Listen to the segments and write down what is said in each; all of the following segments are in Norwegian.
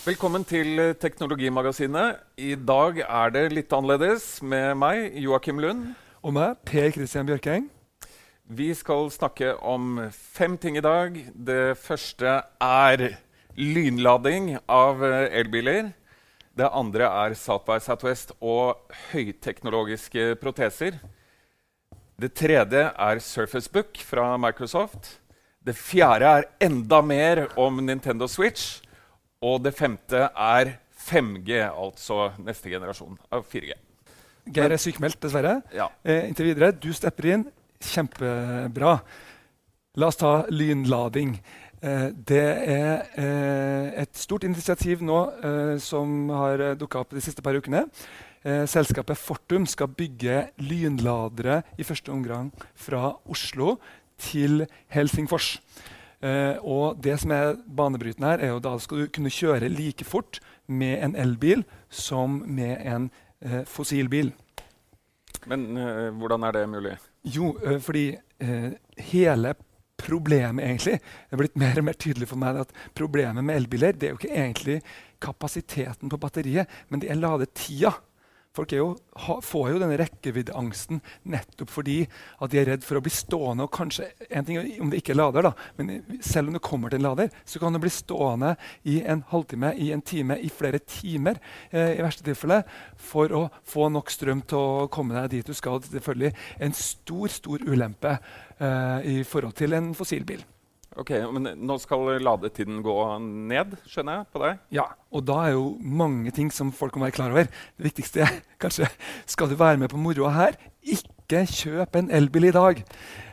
Velkommen til Teknologimagasinet. I dag er det litt annerledes med meg, Joakim Lund. Og meg, Per Christian Bjørkeng. Vi skal snakke om fem ting i dag. Det første er lynlading av elbiler. Det andre er South by Southwest og høyteknologiske proteser. Det tredje er Surface Book fra Microsoft. Det fjerde er enda mer om Nintendo Switch. Og det femte er 5G, altså neste generasjon av 4G. Geir er sykmeldt, dessverre. Ja. Eh, inntil videre. Du stepper inn. Kjempebra. La oss ta lynlading. Eh, det er eh, et stort initiativ nå eh, som har uh, dukka opp de siste par ukene. Eh, selskapet Fortum skal bygge lynladere i første omgang fra Oslo til Helsingfors. Uh, og det som er banebrytende her, er jo da skal du kunne kjøre like fort med en elbil som med en eh, fossilbil. Men eh, hvordan er det mulig? Jo, fordi hele problemet egentlig Det er blitt mer og mer tydelig for meg at problemet med elbiler det er jo ikke egentlig kapasiteten på batteriet, men det er ladetida. Folk jo, får jo denne rekkeviddeangsten nettopp fordi at de er redd for å bli stående. og kanskje, en ting om det ikke er lader, da, men Selv om det kommer til en lader, så kan du bli stående i en halvtime, i en time, i flere timer eh, i verste tilfelle, for å få nok strøm til å komme deg dit du skal. Selvfølgelig en stor, stor ulempe eh, i forhold til en fossilbil. Ok, men Nå skal ladetiden gå ned, skjønner jeg på deg? Ja, og da er jo mange ting som folk må være klar over. Det viktigste er kanskje skal du være med på moroa her, ikke kjøp en elbil i dag.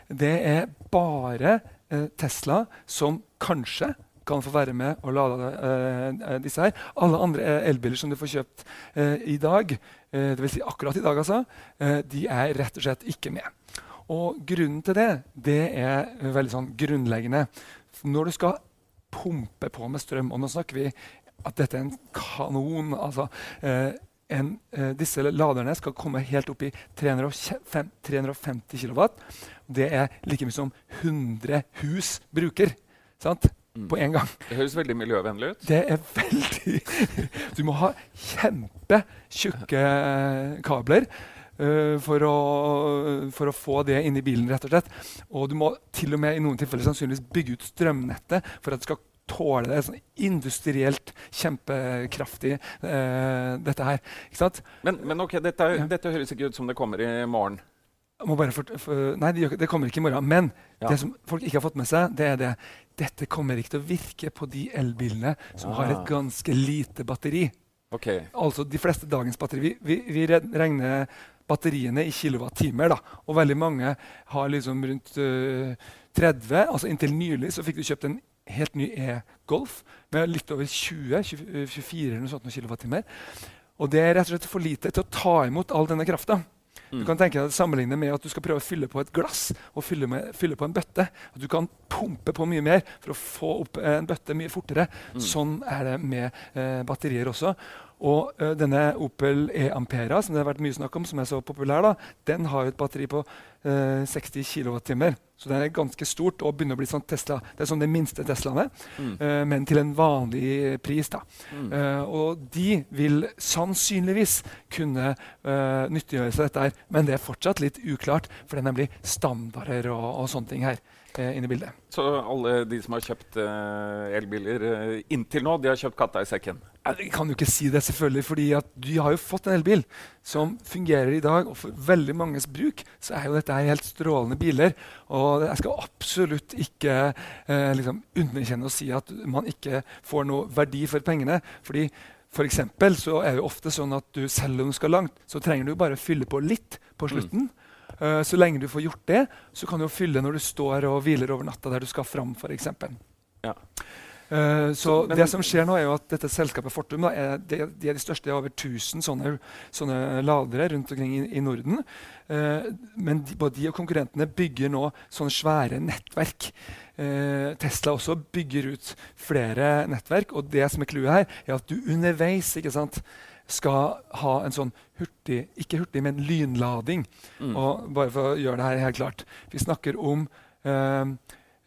Det er bare eh, Tesla som kanskje kan få være med og lade eh, disse her. Alle andre elbiler som du får kjøpt eh, i dag, eh, dvs. Si akkurat i dag, altså, eh, de er rett og slett ikke med. Og grunnen til det det er veldig sånn grunnleggende. Når du skal pumpe på med strøm, og nå snakker vi at dette er en kanon altså, eh, en, eh, Disse laderne skal komme helt opp i 305, 350 kW. Det er like mye som 100 hus bruker. Sant? Mm. På en gang. Det høres veldig miljøvennlig ut. Det er veldig Du må ha kjempetjukke kabler. Uh, for, å, for, å, få det inn i bilen. rett Og slett. Og du må til og med i noen tilfeller sannsynligvis bygge ut strømnettet for at det skal tåle det. Sånn industrielt kjempekraftig, uh, dette her. Men, men, ok, dette, dette, høres ikke ut som det kommer i morgen. For, for, nei, det, det, kommer ikke i morgen. Men ja. det som folk ikke har fått med seg, det er det. Dette kommer ikke til å virke på de elbilene som ah. har et ganske lite batteri. Okay. Altså de fleste dagens batteri. Vi, vi, vi regner batteriene i kilowattimer. Og veldig mange har liksom rundt uh, eh, 30. altså Inntil nylig så fikk du kjøpt en helt ny e-Golf med litt over 20, 24 eller noe sånt kilowattimer. Og det er rett og slett for lite til å ta imot all denne krafta. Du kan tenke deg sammenligne med at du skal prøve å fylle på et glass og fylle, med, fylle, på en bøtte. At du kan pumpe på mye mer for å få opp en bøtte mye fortere. Mm. Sånn er det med eh, batterier også. Og uh, denne Opel E-Ampera som det har vært mye snakk om, som er så populær, da, den har jo et batteri på uh, 60 kWt. Så den er ganske stort og begynner å bli sånn Tesla. Det er sånn de minste Teslaene, mm. uh, men til en vanlig pris. da. Mm. og de vil sannsynligvis kunne nyttiggjøre seg dette, her, men det er fortsatt litt uklart, for det er nemlig standarder og, og sånne ting her inn i bildet. Så alle de som har kjøpt elbiler inntil nå, de har kjøpt katta i sekken? Jeg kan jo ikke si det, selvfølgelig, fordi at de har jo fått en elbil som fungerer i dag. Og for veldig manges bruk så er jo dette helt strålende biler. Og jeg skal absolutt ikke eh, liksom underkjenne og si at man ikke får noe verdi for pengene. fordi for så er det ofte sånn at du, Selv om du skal langt, så trenger du bare å fylle på litt på slutten. Mm. Uh, så lenge du får gjort det, så kan du fylle når du står og hviler over natta der du skal fram. For eksempel. ja. Uh, så men, det som skjer nå er jo at dette selskapet Fortum da, er, de, de, er de største. Det er over 1000 sånne, sånne ladere rundt omkring i, i Norden. Uh, men de, både de og konkurrentene bygger nå sånne svære nettverk. Uh, Tesla også bygger ut flere nettverk. Og det som er clouet her, er at du underveis ikke sant, skal ha en sånn hurtig, ikke hurtig, men lynlading. Mm. Og bare for å gjøre det her helt klart. Vi snakker om eh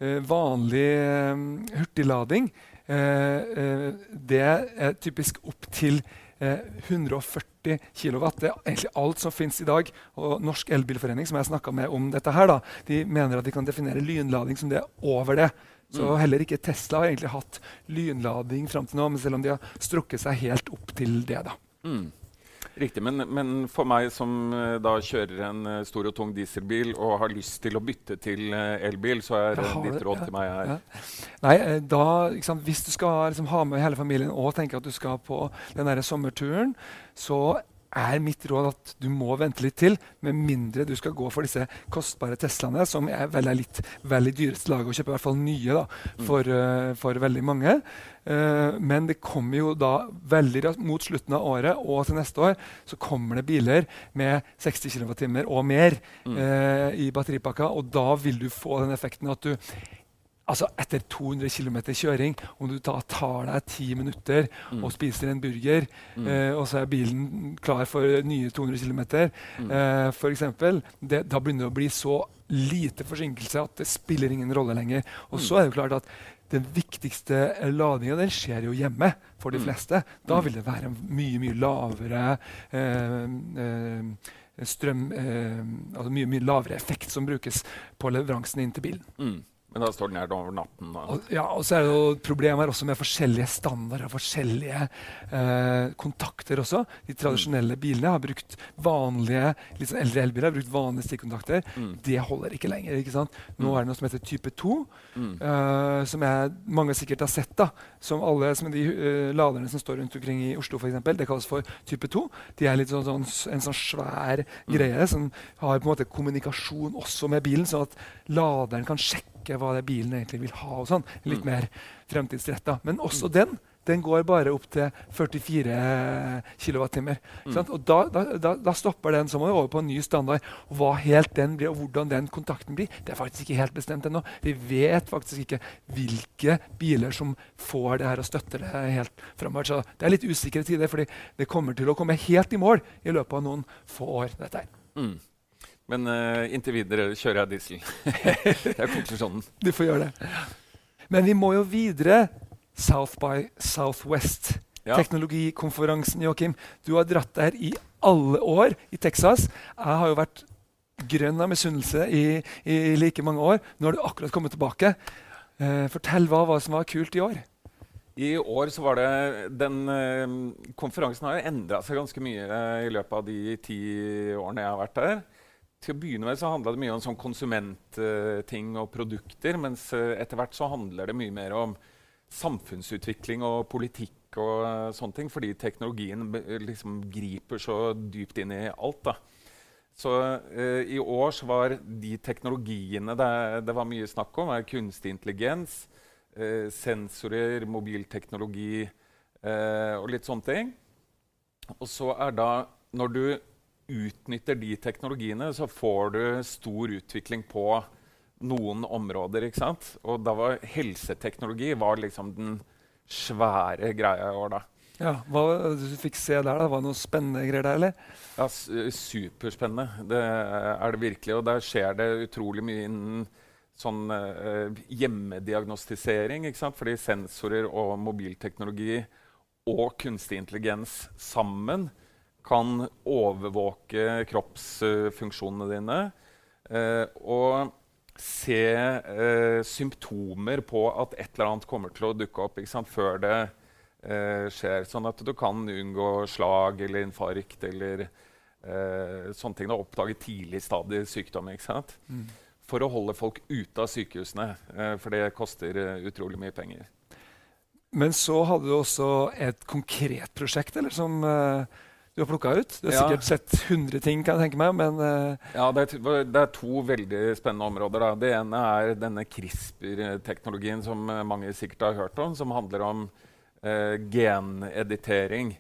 vanlig eh, hurtiglading Eh, eh, det er typisk opp til 140 kW. Det er egentlig alt som finnes i dag. Og Norsk Elbilforening som jeg med om dette her, da, de mener at de kan definere lynlading som det er over det. Så mm. heller ikke Tesla har egentlig hatt lynlading fram til nå, men selv om de har strukket seg helt opp til det. da. Mm. Riktig, men, men, for meg som uh, da kjører en uh, stor og tung dieselbil og har lyst til å bytte til uh, elbil, så er ditt råd ja, til meg her. Ja. Nei, da, sant, Hvis du skal liksom, ha med hele familien og tenker at du skal på den der sommerturen, så er mitt råd at du må vente litt til, med mindre du skal gå for disse kostbare Teslaene, som er veldig, litt veldig dyreste laget å kjøpe, i hvert fall nye da, mm. for, uh, for veldig mange. Uh, men det kommer jo da veldig mot slutten av året og til neste år så kommer det biler med 60 kWt og mer uh, i batteripakka, og da vil du få den effekten at du altså etter 200 km kjøring, om du da tar deg ti minutter mm. og spiser en burger, mm. eh, og så er bilen klar for nye 200 km, mm. eh, f.eks., da begynner det å bli så lite forsinkelse at det spiller ingen rolle lenger. Og mm. så er det jo klart at den viktigste ladinga skjer jo hjemme for de mm. fleste. Da mm. vil det være mye, mye lavere eh, eh, strøm eh, altså mye, mye lavere effekt som brukes på leveransen inn til bilen. Men da står den her over natten? Og, ja, og så er det jo problemer også med forskjellige standarder og forskjellige eh, kontakter også. De tradisjonelle bilene har brukt vanlige litt sånn eldre elbiler har brukt vanlige stikkontakter. Mm. Det holder ikke lenger. ikke sant? Nå mm. er det noe som heter type 2, mm. eh, som jeg, mange sikkert har sett. da, Som alle som de uh, laderne som står rundt omkring i Oslo, eksempel, det kalles for type 2. De er litt sånn, sånn, en sånn svær mm. greie som har på en måte kommunikasjon også med bilen, sånn at laderen kan sjekke sjekke hva det bilen egentlig vil ha. og sånn, Litt mm. mer fremtidsretta. Men også mm. den den går bare opp til 44 kWt. Mm. Og da, da, da, stopper den, så må vi over på en ny standard. Og Hva helt den blir, og hvordan den kontakten blir, det er faktisk ikke helt bestemt ennå. Vi vet faktisk ikke hvilke biler som får det her og støtter det helt framover. Så det er litt usikre tider, fordi det kommer til å komme helt i mål i løpet av noen få år. dette her. Mm. Men uh, inntil videre kjører jeg diesel. det er konklusjonen. Du får gjøre det. Men vi må jo videre. South by Southwest. Ja. Teknologikonferansen, Joakim. Du har dratt der i alle år i Texas. Jeg har jo vært grønn av misunnelse i, i, like mange år. Nå har du akkurat kommet tilbake. Uh, fortell hva, hva som var kult i år. I år så var det den uh, Konferansen har jo endra seg ganske mye uh, i løpet av de ti årene jeg har vært der til å begynne med så handla det mye om sånn konsumentting og produkter. Mens uh, etter hvert så handler det mye mer om samfunnsutvikling og politikk og uh, sånne ting. Fordi teknologien liksom griper så dypt inn i alt. da. Så uh, i år så var de teknologiene det, det var mye snakk om, er kunstig intelligens, sensorer, mobilteknologi og litt sånne ting. Og så er da når du utnytter de teknologiene, så får du stor utvikling på noen områder. ikke sant? Og da var helseteknologi var liksom den svære greia i år. da. Ja, Hva du fikk se der? da? Var det noen spennende greier der? eller? Ja, Superspennende. Det er det virkelig. Og der skjer det utrolig mye innen sånn uh, hjemmediagnostisering. ikke sant? Fordi sensorer og mobilteknologi og kunstig intelligens sammen kan overvåke kroppsfunksjonene dine eh, og se eh, symptomer på at et eller annet kommer til å dukke opp før det eh, skjer. Sånn at du kan unngå slag eller infarkt eller eh, sånne ting. Da oppdage tidlig stadig sykdom. Mm. For å holde folk ute av sykehusene, eh, for det koster utrolig mye penger. Men så hadde du også et konkret prosjekt eller, som du har plukka ut? Du har ja. sikkert sett 100 ting, kan jeg tenke meg. men... Uh... Ja, det er, det er, to veldig spennende områder. Da. Det ene er denne CRISPR-teknologien som eh, mange sikkert har hørt om, som handler om uh, geneditering.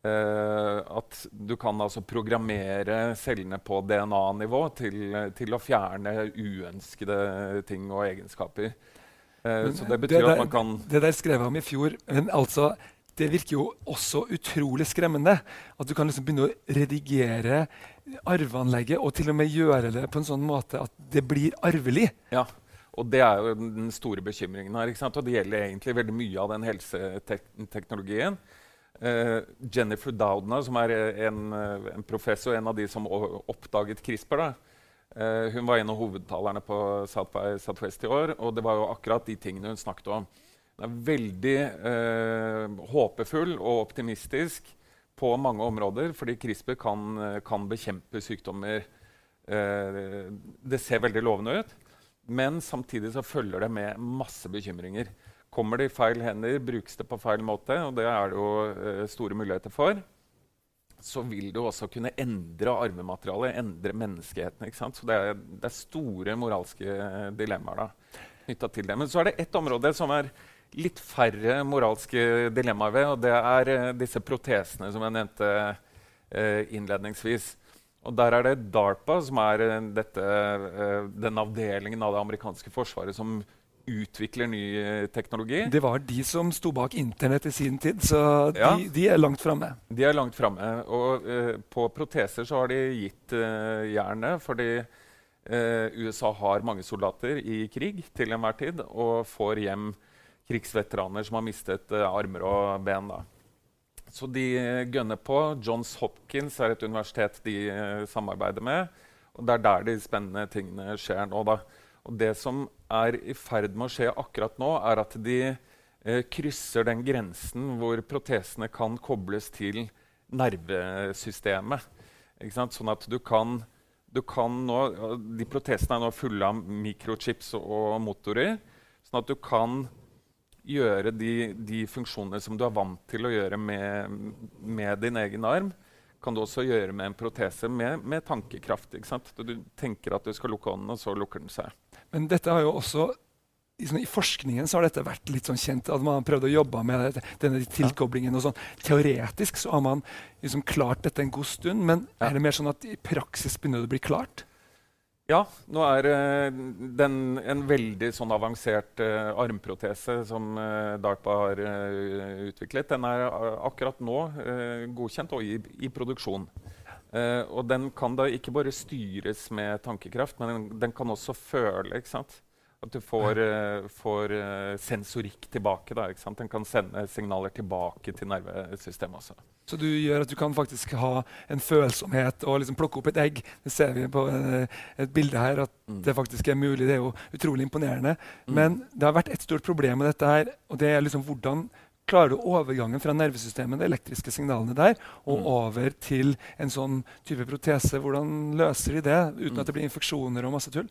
Uh, at du kan altså programmere cellene på DNA-nivå til, til, å fjerne uønskede ting og egenskaper. så det betyr det der, at man kan Det der skrev jeg om i fjor. Men altså det virker jo også utrolig skremmende. At du kan liksom begynne å redigere arveanlegget og til og med gjøre det på en sånn måte at det blir arvelig. Ja, Og det er jo den store bekymringen her. Og det gjelder egentlig veldig mye av den helseteknologien. Uh, Jennifer Doudna, som er en, en, professor, en av de som oppdaget CRISPR, da, uh, hun var en av hovedtalerne på South by Southwest i år. Og det var jo akkurat de tingene hun snakket om. Hun er veldig eh, håpefull og optimistisk på mange områder, fordi CRISPR kan, kan bekjempe sykdommer. det ser veldig lovende ut. Men samtidig så følger det med masse bekymringer. Kommer det i feil hender, brukes det på feil måte, og det er det jo eh, store muligheter for, så vil det også kunne endre arvematerialet, endre menneskeheten. ikke sant? Så det er, det er store moralske dilemmaer da, knytta til det. Men så er det ett område som er litt færre moralske dilemmaer ved, og det er uh, disse protesene som jeg nevnte uh, innledningsvis. Og Der er det DARPA, som er eh, dette, uh, den avdelingen av det amerikanske forsvaret som utvikler ny uh, teknologi. Det var de som sto bak Internett i sin tid, så ja. de, de, er langt framme. De er langt framme. Og uh, på proteser så har de gitt jernet, fordi USA har mange soldater i krig til enhver tid, og får hjem krigsveteraner som har mistet armer og ben. da. Så de gønner på. Johns Hopkins er et universitet de uh, samarbeider med. Og det er der de spennende tingene skjer nå. Da. Og det som er i ferd med å skje akkurat nå, er at de uh, krysser den grensen hvor protesene kan kobles til nervesystemet. Sånn at du kan, du kan nå, De protesene er nå fulle av mikrochips og motorer. Sånn at du kan gjøre de, de, funksjonene som du er vant til å gjøre med, med, din egen arm, kan du også gjøre med en protese med, med tankekraft. Du tenker at du skal lukke ånden, og så lukker den seg. Men dette har jo også i, sånn, I forskningen så har dette vært litt sånn kjent. at Man har prøvd å jobbe med denne tilkoblingen. og sånn. Teoretisk så har man liksom klart dette en god stund, men er det mer sånn at i praksis begynner det å bli klart? Ja, nå er uh, den en veldig sånn avansert uh, armprotese som uh, DARPA har utviklet, den er akkurat nå godkjent og i, i produksjon. og den kan da ikke bare styres med tankekraft, men den, den kan også føle. ikke sant? At du får, uh, får uh, sensorikk tilbake. Da, Den kan sende signaler tilbake til nervesystemet også. Så du gjør at du kan faktisk ha en følsomhet og liksom plukke opp et egg. Det ser vi på uh, et bilde her, at mm. det faktisk er mulig. Det er jo utrolig imponerende. Mm. Men det har vært et stort problem med dette her, og det er liksom hvordan klarer du overgangen fra nervesystemet, de elektriske signalene der, og mm. over til en sånn type protese? Hvordan løser de det uten mm. at det blir infeksjoner og masse tull?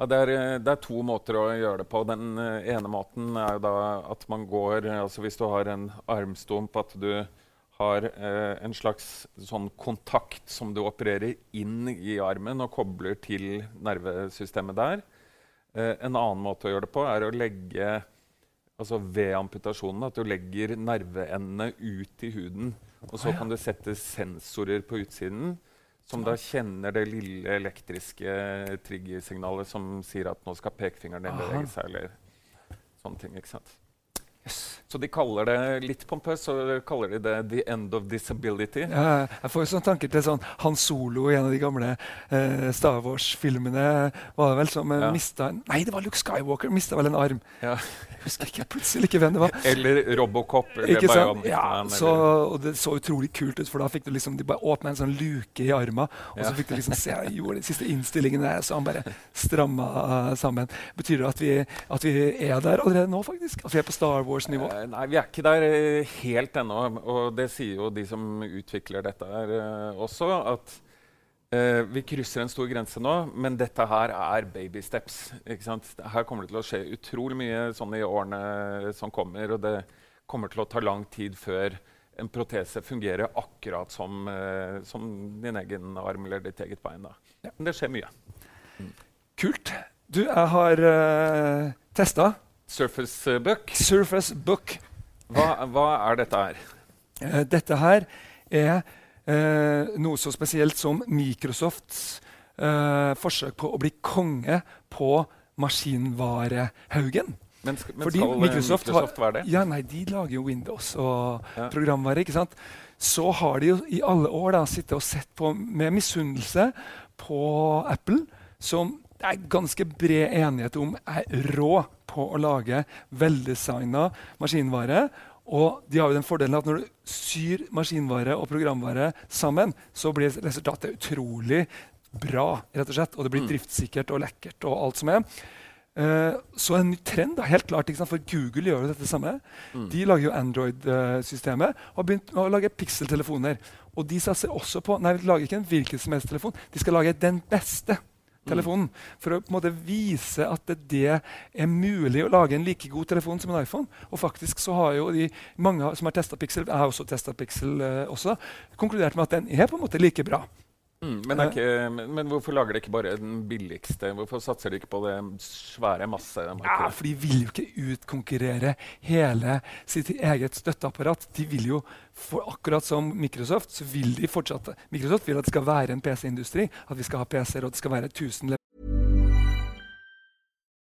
Ja, det, er, eh, det, er, to måter å gjøre det på. Den uh, ene måten er jo da at man går altså Hvis du har en armstump, at du har eh, en slags sånn kontakt som du opererer inn i armen og kobler til nervesystemet der. Eh, en annen måte å gjøre det på er å legge altså ved amputasjonen at du legger nerveendene ut i huden. Og så kan du sette sensorer på utsiden som da kjenner det lille elektriske triggersignalet som sier at nå skal pekefingeren din bevege seg. eller sånne ting, ikke sant? Så de kaller det litt pompøst så kaller de det 'the end of disability'. Ja, jeg får jo sånn tanker til sånn Han Solo i en av de gamle eh, Star Wars-filmene. var det vel som eh, ja. mista Nei, det var Luke Skywalker mista vel en arm. Ja. Jeg husker ikke plutselig ikke hvem det var. Eller Robocop. Eller ikke sant? Ja, så, og Det så utrolig kult ut, for da fikk du liksom, de bare åpna en sånn luke i armen. Og så fikk du liksom se jeg gjorde de siste innstillingene, der, så han bare stramma uh, sammen. Betyr det at vi, at vi er der allerede nå, faktisk? At vi er på Star Wars-nivå? Uh, nei, vi er ikke der uh, helt ennå. Og det sier jo de som utvikler dette her også, at Uh, vi krysser en stor grense nå, men dette her er baby steps. Her kommer det til å skje utrolig mye sånn i årene som kommer. Og det kommer til å ta lang tid før en protese fungerer akkurat som, uh, som din egen arm eller ditt eget bein. Ja. Men det skjer mye. Mm. Kult. Du, jeg har uh, testa. Surface Book. Surface Book. Hva, hva er dette her? Uh, dette her er uh, noe så spesielt som Microsofts uh, forsøk på å bli konge på maskinvarehaugen. Men, men Fordi skal Microsoft, Microsoft være det? Ja, nei, De lager jo Windows og ja. programvare. ikke sant? Så har de jo i alle år da, sittet og sett på med misunnelse på Apple, som det er ganske bred enighet om er rå på å lage veldesigna maskinvare. Og de har jo den fordelen at når du syr maskinvare og programvare sammen, så blir resultatet utrolig bra, rett og slett. Og det blir Mm. driftssikkert og lekkert og alt som er. Uh, så en ny trend, da, helt klart, for Google gjør jo dette samme. Mm. De lager jo Android-systemet og har begynt å lage pixel-telefoner. Og de satser også på Nei, de lager ikke en hvilken som helst telefon. De skal lage den beste telefonen. For å på en måte vise at det, er mulig å lage en like god telefon som en iPhone. Og faktisk så har jo de mange som har testa Pixel, jeg har også testa Pixel eh, også, konkludert med at den er på en måte like bra. Mm, men, ikke, men, men hvorfor lager de ikke bare den billigste? Hvorfor satser de ikke på det svære Ja, for de vil jo ikke utkonkurrere hele sitt eget støtteapparat. De vil jo, akkurat som Microsoft, så vil de fortsatt Microsoft vil at det skal være en PC-industri. At vi skal ha PC-er, og det skal være 1000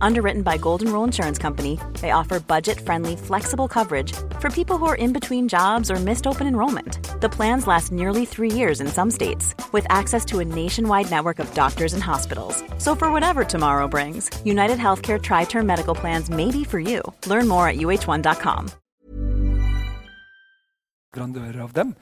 Underwritten by Golden Rule Insurance Company, they offer budget friendly, flexible coverage for people who are in between jobs or missed open enrollment. The plans last nearly three years in some states, with access to a nationwide network of doctors and hospitals. So, for whatever tomorrow brings, United Healthcare Tri Term Medical Plans may be for you. Learn more at uh1.com. leverandører av dem.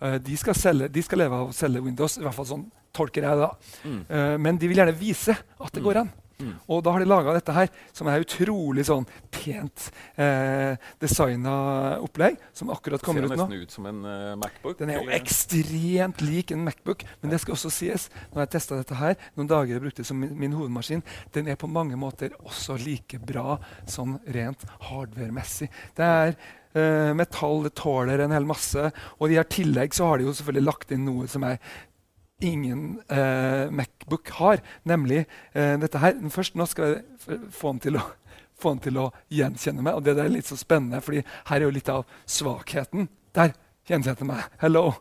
Uh, de, skal selge, de skal leve av å selge Windows, i hvert fall sånn tolker jeg det. da. Mm. Uh, men de vil gjerne vise at det går an. Mm. Og da har de laga dette her, som er utrolig sånn pent eh, designa opplegg, som akkurat kommer ut nå. Ser nesten ut som en uh, Macbook. Den er jo ekstremt lik en Macbook, men det skal også sies. Når jeg testa dette her, noen dager jeg brukte som min, min hovedmaskin, den er på mange måter også like bra sånn rent hardware-messig. Det er eh, metall, det tåler en hel masse. Og i tillegg så har de jo selvfølgelig lagt inn noe som er ingen eh, Macbook har, nemlig eh, dette her. Først nå skal jeg få den til å få den til å gjenkjenne meg. Og det der er litt så spennende, fordi her er jo litt av svakheten. Der gjenkjente meg. Hello,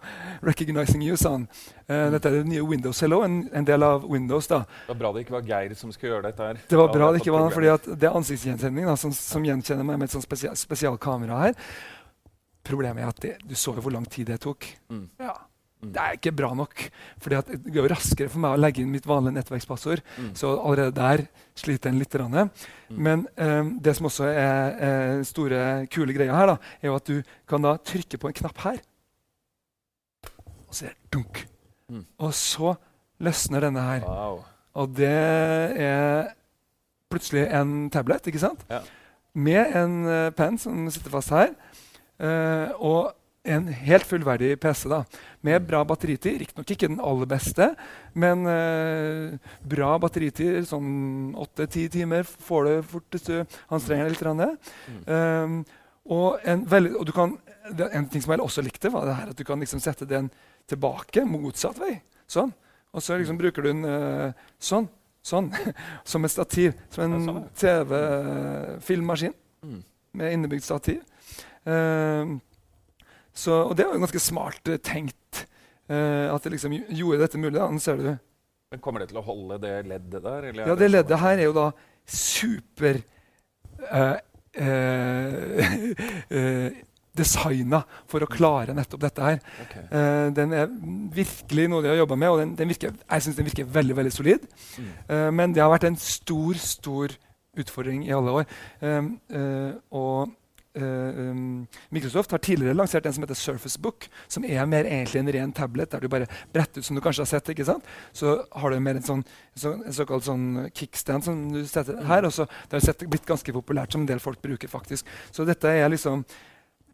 recognizing you, sa han. Eh, dette er det nye Windows Hello, en, en del av Windows. da. Det var bra det ikke var Geir som skulle gjøre dette her. Det var bra det ikke var fordi at det er ansiktsgjenkjenning da, som, som gjenkjenner meg med et sånt spesial, spesialkamera her. Problemet er at det, du så jo hvor lang tid det tok. Mm. Ja. Mm. Det er ikke bra nok. Fordi at det går raskere for meg å legge inn mitt vanlige nettverkspassord. Mm. Så allerede der sliter en litt. Mm. Men um, det som også er eh, store, kule greia her, da, er at du kan da trykke på en knapp her. Og så er det dunk. Mm. Og så løsner denne her. Wow. Og det er plutselig en tablet, ikke sant? Ja. Med en uh, penn som sitter fast her. Uh, og en helt fullverdig PC da, med bra batteritid. Riktignok ikke den aller beste, men eh, bra batteritid. Sånn åtte-ti timer får du fort hvis du anstrenger deg litt. grann. Mm. Um, og en, veldig, og du kan, en ting som jeg også likte, var det her at du kan liksom sette den tilbake, motsatt vei. Sånn. Og så liksom bruker du den uh, sånn. Sånn. Som et stativ. Som en TV-filmmaskin Mm. med innebygd stativ. Um, så, og det var jo ganske smart eh, tenkt. Uh, at det liksom gjorde dette mulig. Da. Nå ser du. Men Kommer det til å holde det leddet der? eller er Ja, det det leddet at- her er jo da super uh, designa for å klare nettopp dette her. Okay. Uh, den er virkelig noe de har jobba med, og den, den virker, jeg syns den virker veldig veldig solid. Mm. Uh, men det har vært en stor, stor utfordring i alle år. Uh, og Microsoft har tidligere lansert en som heter Surface Book, som er mer egentlig en ren tablet, der du bare bretter ut som du kanskje har sett. ikke sant? Så har du mer en sånn så, en såkalt sånn kickstand som du setter her. og så Det har blitt ganske populært, som en del folk bruker. faktisk. Så dette er liksom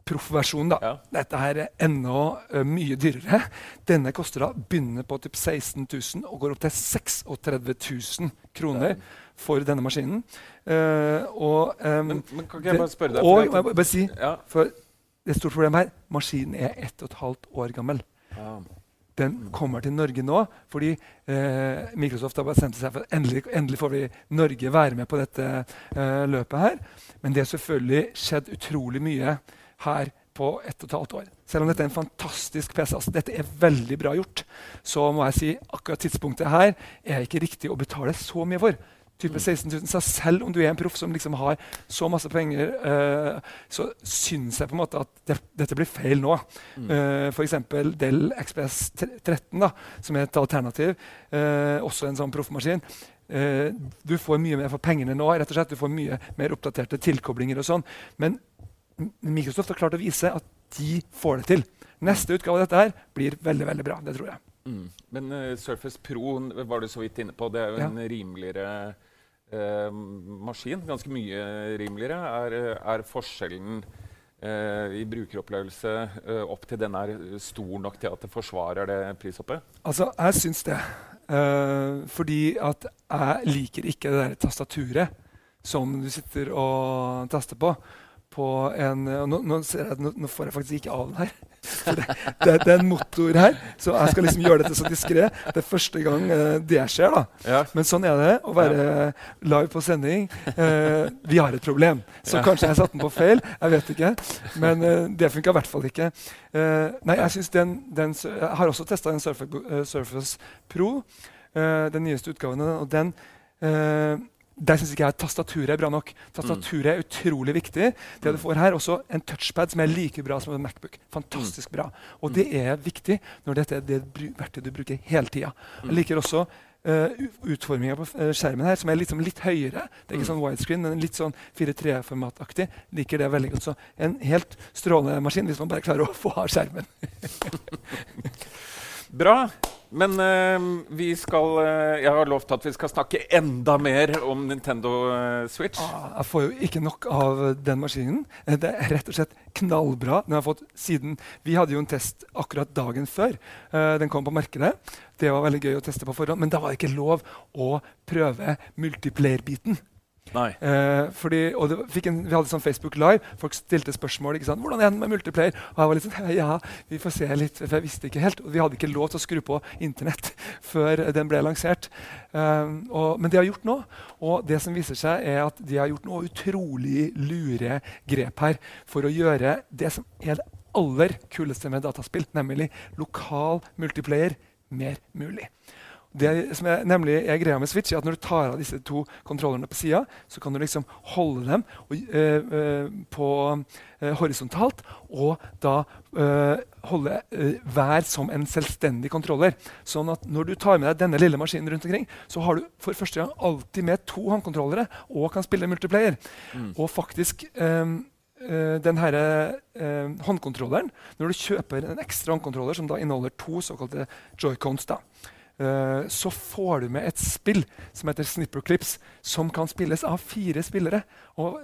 proffversjonen. da. Ja. Dette her er enda uh, mye dyrere. Denne koster da, begynner på typ 16 000 og går opp til 36 000 kroner for denne maskinen. Uh, og, um, Men, men kan ikke jeg bare spørre deg? og jeg bare si, ja. for det er et stort problem her, maskinen er ett og et halvt år gammel. Ja. Den kommer til Norge nå fordi eh, Microsoft har bestemt seg for at endelig, endelig får vi Norge være med på dette løpet her. Men det har selvfølgelig skjedd utrolig mye her på ett og et halvt år. Selv om dette er en fantastisk PC. Altså, dette er veldig bra gjort. Så må jeg si akkurat tidspunktet her er ikke riktig å betale så mye for. Type 16 000. Så selv om du er en proff som liksom har så masse penger, uh, så syns jeg på en måte at det, dette blir feil nå. Mm. Uh, F.eks. Dell XPS 13, da, som er et alternativ. Uh, også en sånn proffmaskin. Uh, du får mye mer for pengene nå. rett og slett. Du får mye mer oppdaterte tilkoblinger. og sånn. Men Microsoft har klart å vise at de får det til. Neste utgave av dette her blir veldig veldig bra. det tror jeg. Mm. Men uh, Surface Pro var du så vidt inne på. Det er jo ja. en rimeligere uh, maskin. Ganske mye rimeligere. Er, er forskjellen uh, i brukeropplevelse opp til den er stor nok til at det forsvarer det prishoppet? Altså, jeg syns det. fordi at jeg liker ikke det der tastaturet som du sitter og taster på på en nå, nå, jeg, nå, får jeg faktisk ikke av den her. Det, det, det, er en motor her, så jeg skal liksom gjøre dette så diskré. Det er første gang eh, det skjer. da. Ja. Men sånn er det å være live på sending. Eh, vi har et problem. Så ja. kanskje jeg satte den på feil. Jeg vet ikke. Men eh, det funka i hvert fall ikke. nei, jeg, den, den, jeg har også testa en Surface, Surface Pro, den nyeste utgaven. og den der syns ikke jeg at tastaturet er bra nok. Tastaturet er utrolig viktig. Det du får her, også en touchpad som er like bra som en Macbook. Fantastisk bra. Og det er viktig når dette er det verktøyet du bruker hele tida. Jeg liker også uh, utforminga på uh, skjermen her, som er liksom, litt høyere. Det er ikke sånn widescreen, men litt sånn 4-3-formataktig. Liker det veldig godt. Så en helt strålende maskin hvis man bare klarer å få av skjermen. bra. Men uh, vi skal uh, Jeg har lovt at vi skal snakke enda mer om Nintendo uh, Switch. Ah, jeg får jo ikke nok av den maskinen. Det er rett og slett knallbra. Den har fått siden, Vi hadde jo en test akkurat dagen før den kom på markedet. Det var veldig gøy å teste på forhånd, men da var det ikke lov å prøve multiplayer-biten. Eh, fordi, og en, vi hadde sånn Facebook Live. Folk stilte spørsmål. ikke sant? 'Hvordan er det med multiplayer?' Og jeg var litt sånn Ja, vi får se litt. For jeg visste ikke helt. Og vi hadde ikke lov til å skru på Internett før den ble lansert. Um, og, men det har gjort nå. Og det som viser seg, er at de har gjort noe utrolig lure grep her for å gjøre det som er det aller kuleste med dataspill, nemlig lokal multiplayer, mer mulig. Det som er, nemlig er greia med Switch, er at når du tar av disse to kontrollerne på sida, så kan du liksom holde dem og, øh, øh, på øh, horisontalt, og da holde hver som en selvstendig kontroller. Sånn at når du tar med deg denne lille maskinen rundt omkring, så har du for første gang alltid med to håndkontrollere og kan spille multiplayer. Mm. Og faktisk Uh, den her, uh, håndkontrolleren, Når du kjøper en ekstra håndkontroller som da inneholder to såkalte joycons, da, så får du med et spill som heter Snipper Clips, som kan spilles av fire spillere. Og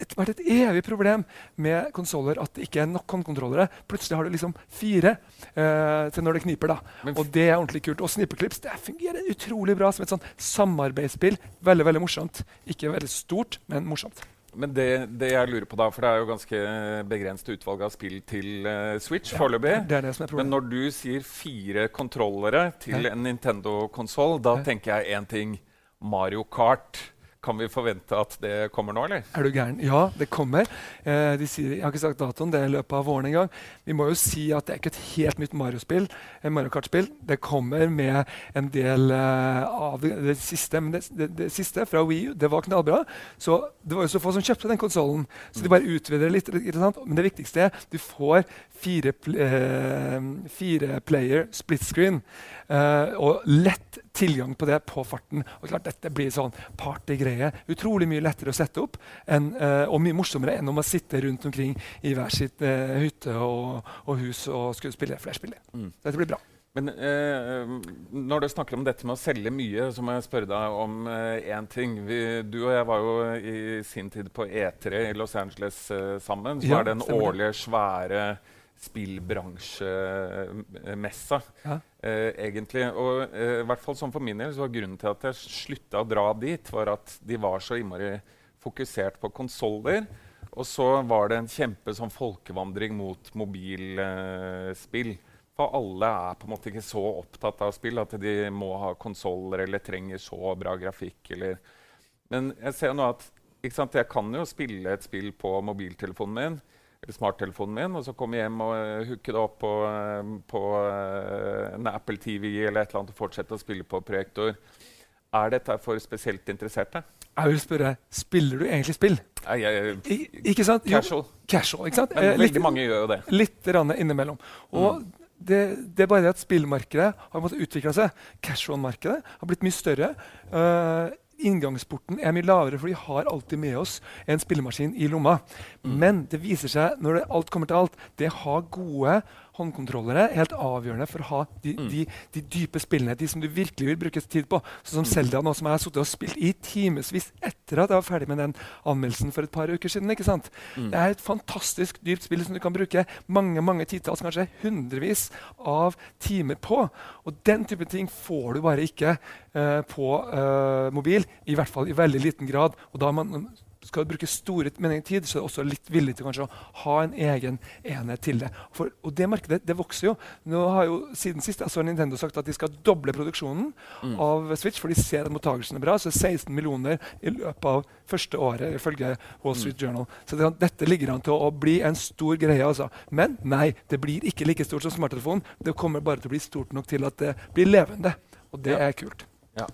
det har vært et evig problem med konsoller at det ikke er nok håndkontrollere. Plutselig har du liksom fire uh, til når det kniper. da. og det er ordentlig kult. Og Snipperclips det fungerer utrolig bra som et sånn samarbeidsspill. Veldig veldig morsomt. Ikke veldig stort, men morsomt. Men det, det, jeg lurer på da, for det er jo ganske begrenset utvalg av spill til uh, Switch ja, foreløpig. Men når du sier fire kontrollere til ja. en Nintendo-konsoll, da ja. tenker jeg én ting. Mario Kart. Kan vi forvente at det kommer nå, eller? Er du gæren? Ja, det kommer. Eh, de sier, jeg har ikke sagt datoen, det er i løpet av våren en gang. Vi må jo si at det er ikke et helt nytt Mario-spill. Mario Kart-spill. Det kommer med en del eh, av det, det, siste. Men det, det, det, siste fra Wii U, det var knallbra. Så det var jo så få som kjøpte den konsollen. Så de bare utvider litt. Men det viktigste er du får fire, eh, fire player split screen. Eh, og lett tilgang på det på farten. Og klart Dette blir sånn partygreie. Utrolig mye lettere å sette opp enn, eh, og mye morsommere enn om å sitte rundt omkring i hver sitt eh, hytte og, og, hus og skulle spille flerspill. Mm. Dette blir bra. Men eh, når du snakker om dette med å selge mye, så må jeg spørre deg om én eh, ting. Vi, du og jeg var jo i sin tid på E3 i Los Angeles eh, sammen. Så ja, er den årlige, svære spillbransjemessa, ja. Eh, egentlig. Og eh, i hvert fall sånn for min del så var grunnen til at jeg slutta å dra dit, var at de var så innmari fokusert på konsoller. Og så var det en kjempe sånn folkevandring mot mobilspill. Eh, for alle er på en måte ikke så opptatt av spill at de må ha konsoller eller trenger så bra grafikk. Eller. Men jeg ser nå at sant, jeg kan jo spille et spill på mobiltelefonen min smarttelefonen min, og så komme hjem og uh, hooke det opp på, uh, på uh, en Apple TV eller et eller annet og fortsette å spille på projektor. Er dette for spesielt interesserte? Jeg vil spørre, Spiller du egentlig spill? Nei, jeg, I, ikke sant? Jo, casual. casual ikke sant? Men Eh, litt- veldig mange gjør jo det. Litt rann innimellom. Og det, det er bare det at spillmarkedet har måttet utvikle seg. Casual-markedet har blitt mye større. Eh, inngangsporten er mye lavere, for vi har alltid med oss en spillemaskin i lomma. Men det viser seg, når det alt kommer til alt, det har gode håndkontrollere er helt avgjørende for å ha de, de, de dype spillene, de som du virkelig vil bruke tid på. Sånn som Zelda, nå som jeg har sittet og spilt i timevis etter at jeg var ferdig med den anmeldelsen for et par uker siden. ikke sant? Det er et fantastisk dypt spill som du kan bruke mange mange titalls, kanskje hundrevis av timer på. Og den type ting får du bare ikke uh, på uh, mobil, i hvert fall i veldig liten grad. Og da man skal du bruke store meninger tid, så er du også litt villig til kanskje å ha en egen enhet til det. For, og det markedet det vokser jo. Nå har jo Siden sist altså, har Nintendo sagt at de skal doble produksjonen av Switch, for de ser at mottakelsen er bra. Så 16 millioner i løpet av første året, ifølge Wall Street Journal. Så det, dette ligger an til å, å bli en stor greie. altså. Men nei, det blir ikke like stort som smarttelefonen. Det kommer bare til å bli stort nok til at det blir levende. Og det Ja. er kult. Ja.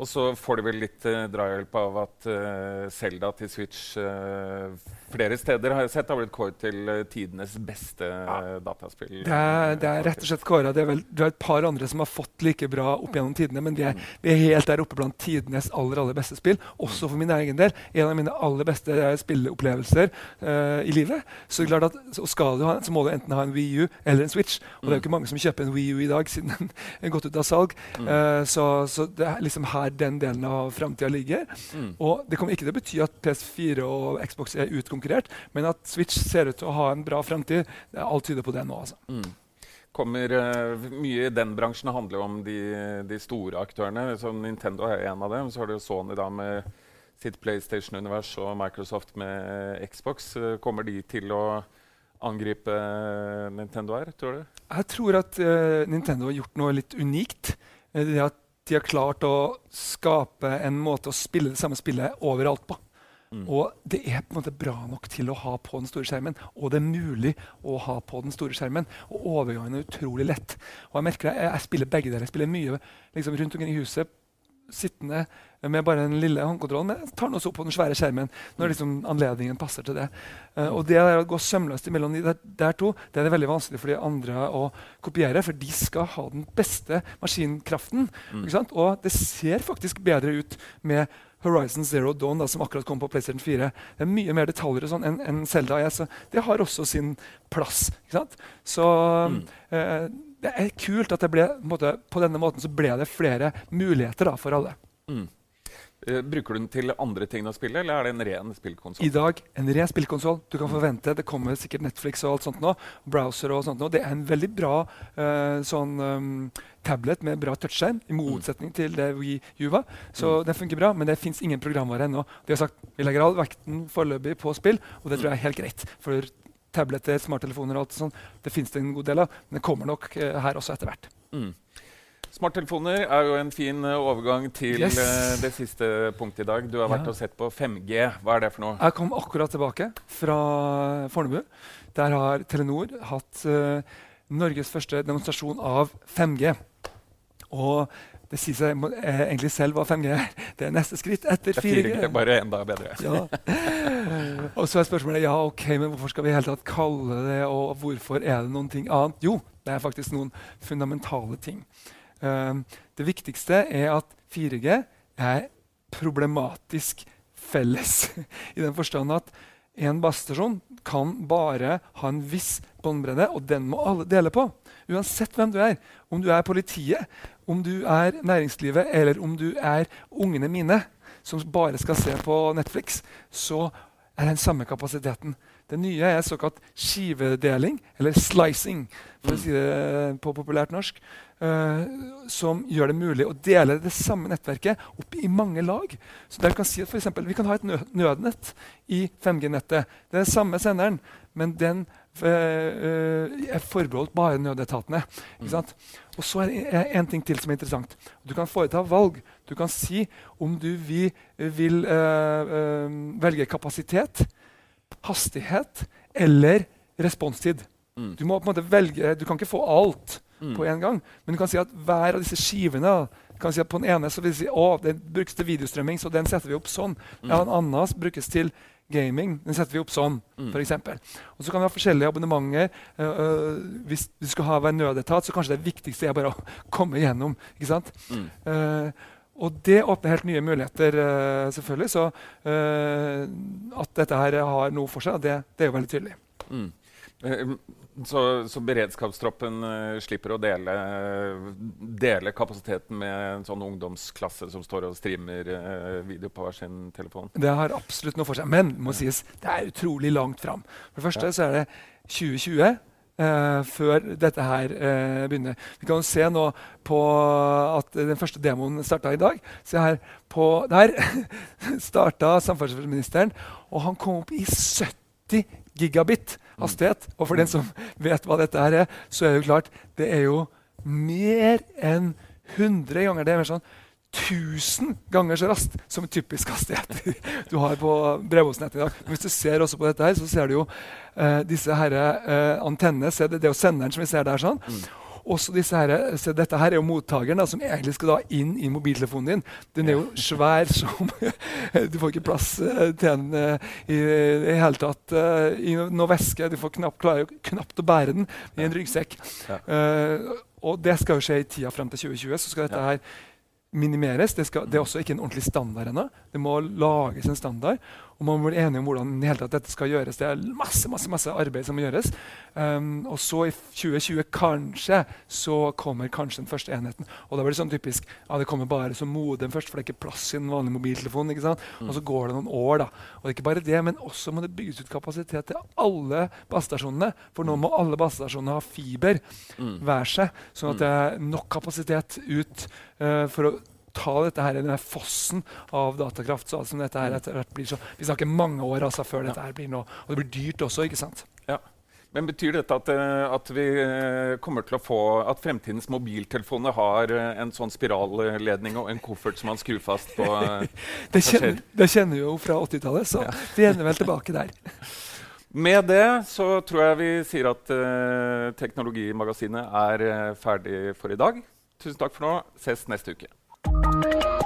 Og så får de vel litt eh, drahjelp av at uh, Zelda til Switch eh, flere steder har jeg sett har blitt kåret til eh, tidenes beste eh, dataspill. Det er, det er rett og slett kåra. Det er vel det er et par andre som har fått like bra opp gjennom tidene, men vi er, vi er helt der oppe blant tidenes aller aller beste spill. Også for min egen del. En av mine aller beste eh, spilleopplevelser eh, i livet. Så, det er klart at, så skal du ha, så må du enten ha en Wii U eller en Switch. Og det er jo ikke mange som kjøper en Wii U i dag, siden den er gått ut av salg. Eh, så, så det er liksom her den delen av framtida ligger. Mm. Og det kommer ikke til å bety at PS4 og Xbox er utkonkurrert, men at Switch ser ut til å ha en bra framtid. Alt tyder på det nå. altså. Mm. Kommer, uh, mye i den bransjen handler jo om de, de store aktørene. Så Nintendo er en av dem. Så har du Sony da med sitt PlayStation-univers og Microsoft med Xbox. Eh, Kommer de til å angripe eh, Nintendo her, tror du? Jeg tror at uh, Nintendo har gjort noe litt unikt. Eh, Det at de har klart å skape en måte å spille det samme spillet overalt på. Mm. Og det er på en måte bra nok til å ha på den store skjermen. Og det er mulig å ha på den store skjermen. Og overgangen er utrolig lett. Og Jeg merker det, jeg, jeg spiller begge deler. Jeg spiller mye liksom, rundt omkring i huset, sittende med bare den lille håndkontrollen. Men jeg tar den også opp på den svære skjermen når liksom, anledningen passer til det. Uh, og det der å gå sømløst imellom de der, der to, det er det veldig vanskelig for de andre å kopiere. For de skal ha den beste maskinkraften. Sant? Og det ser faktisk bedre ut med Horizon Zero Dawn, da, som akkurat kom på PlayStation 4. Det er mye mer detaljer og sånn enn en Zelda er. Så det har også sin plass. Så eh, det er kult at det ble, på, måte, på denne måten så ble det flere muligheter da, for alle. Mm. Uh, bruker du den til andre ting å spille, eller er det en ren spillkonsoll? I dag en ren spillkonsoll. Du kan forvente Det kommer sikkert Netflix og alt sånt nå. Browser og sånt nå. Det er en veldig bra uh, sånn um, tablet med bra touchskjerm, i motsetning til det Wii U Så mm. den funker bra, men det fins ingen programvare ennå. De har sagt vi legger all vekten foreløpig på spill, og det tror jeg er helt greit. For tabletter, smarttelefoner og alt sånt, det fins det en god del av. Men det kommer nok eh, her også etter hvert. Mm. Smarttelefoner er jo en fin eh, overgang til Yes. eh, det siste punktet i dag. Du har vært Ja. og sett på 5G. Hva er det for noe? Jeg kom akkurat tilbake fra Fornebu. Der har Telenor hatt uh, Norges første demonstrasjon av 5G. Og det sier seg eh, egentlig selv hva 5G er. Det er neste skritt etter Det er 4G, 4G. bare enda bedre. Ja. Og så er spørsmålet ja, ok, men hvorfor skal vi i hele tatt kalle det og hvorfor er det noen ting annet? Jo, det er faktisk noen fundamentale ting. Um, det viktigste er at 4G er problematisk felles. I den forstand at en basestasjon kan bare ha en viss båndbredde, og den må alle dele på. Uansett hvem du er. Om du er politiet, om du er næringslivet, eller om du er ungene mine, som bare skal se på Netflix, så er den samme kapasiteten. Det nye er såkalt skivedeling, eller slicing, for å si det på populært norsk. Uh, som gjør det mulig å dele det samme nettverket opp i mange lag. Så der kan si at for eksempel, Vi kan ha et nø nødnett i 5G-nettet. Det er den samme senderen, men den eh, eh, er forbeholdt bare nødetatene. Ikke sant? Og så er det en ting til som er interessant. Du kan foreta valg. Du kan si om du vil, vil uh, eh, velge kapasitet, hastighet eller responstid. Mm. Du må på en måte velge, du kan ikke få alt. mm. på en gang. Men du kan si at hver av disse skivene kan si at På den ene så vil si, å, den brukes til videostrømming, så den setter vi opp sånn. Mm. Ja, En annen brukes til gaming. Den setter vi opp sånn, mm. f.eks. Og så kan vi ha forskjellige abonnementer. Uh, uh, hvis du skal ha hver nødetat, så kanskje det viktigste er bare å komme igjennom. ikke sant? Mm. Uh, og det åpner helt nye muligheter, selvfølgelig. Så at dette her har noe for seg, det, det er jo veldig tydelig. Mm. Så, så, beredskapstroppen uh, slipper å dele, dele, kapasiteten med en sånn ungdomsklasse som står og streamer uh, video på hver sin telefon? Det har absolutt noe for seg. Men må sies, det er utrolig langt fram. For det første så er det 2020. Eh, før dette her begynner. Vi kan se nå på at den første demoen starta i dag. Se her på Der starta samferdselsministeren, og han kom opp i 70 gigabit hastighet. Og for den som vet hva dette her er, så er det jo klart det er jo mer enn 100 ganger det. er sånn 1000 ganger så raskt som en typisk hastighet du har på bredbåndsnettet i dag. Men hvis du ser også på dette her, så ser du jo uh, disse her, uh, antennene. Det, det er jo senderen som vi ser der. sånn. Mm. Også disse her, se, dette her er jo mottakeren da, som egentlig skal da inn i mobiltelefonen din. Den er jo svær som Du får ikke plass uh, til den uh, i det hele tatt uh, i noe væske. Du får knapt, klarer knapt å bære den i en ryggsekk. Ja. og det skal jo skje i tida fram til 2020. så skal dette her minimeres. Det, skal, det, er også ikke en ordentlig standard ennå. Det må lages en standard. Og man blir bli enige om hvordan dette skal gjøres. Det er masse masse, masse arbeid som må gjøres. Um, og så i 2020 kanskje så kommer kanskje den første enheten. Og da blir det sånn typisk ja, det kommer bare som modem først, for det er ikke plass i en vanlig mobiltelefon. ikke sant? Mm. Og så går det noen år. da. Og det er ikke bare det, men også må det bygges ut kapasitet til alle basestasjonene. For nå må alle basestasjonene ha fiber mm. hver seg, sånn at det er nok kapasitet ut uh, for å ta dette her, denne fossen av datakraft. Så, altså, dette her, etter, blir så, vi snakker mange år altså, før dette her blir noe. Og det blir dyrt også. ikke sant? Ja. Men Betyr dette at, eh, at, vi eh, kommer til å få at fremtidens mobiltelefoner har eh, en sånn spiralledning og en koffert som man skrur fast på? det, kjenner, det kjenner vi jo fra 80-tallet, så ja. vi ender vel tilbake der. Med det så tror jeg vi sier at uh, Teknologimagasinet er ferdig for i dag. Tusen takk for nå. Ses neste uke. you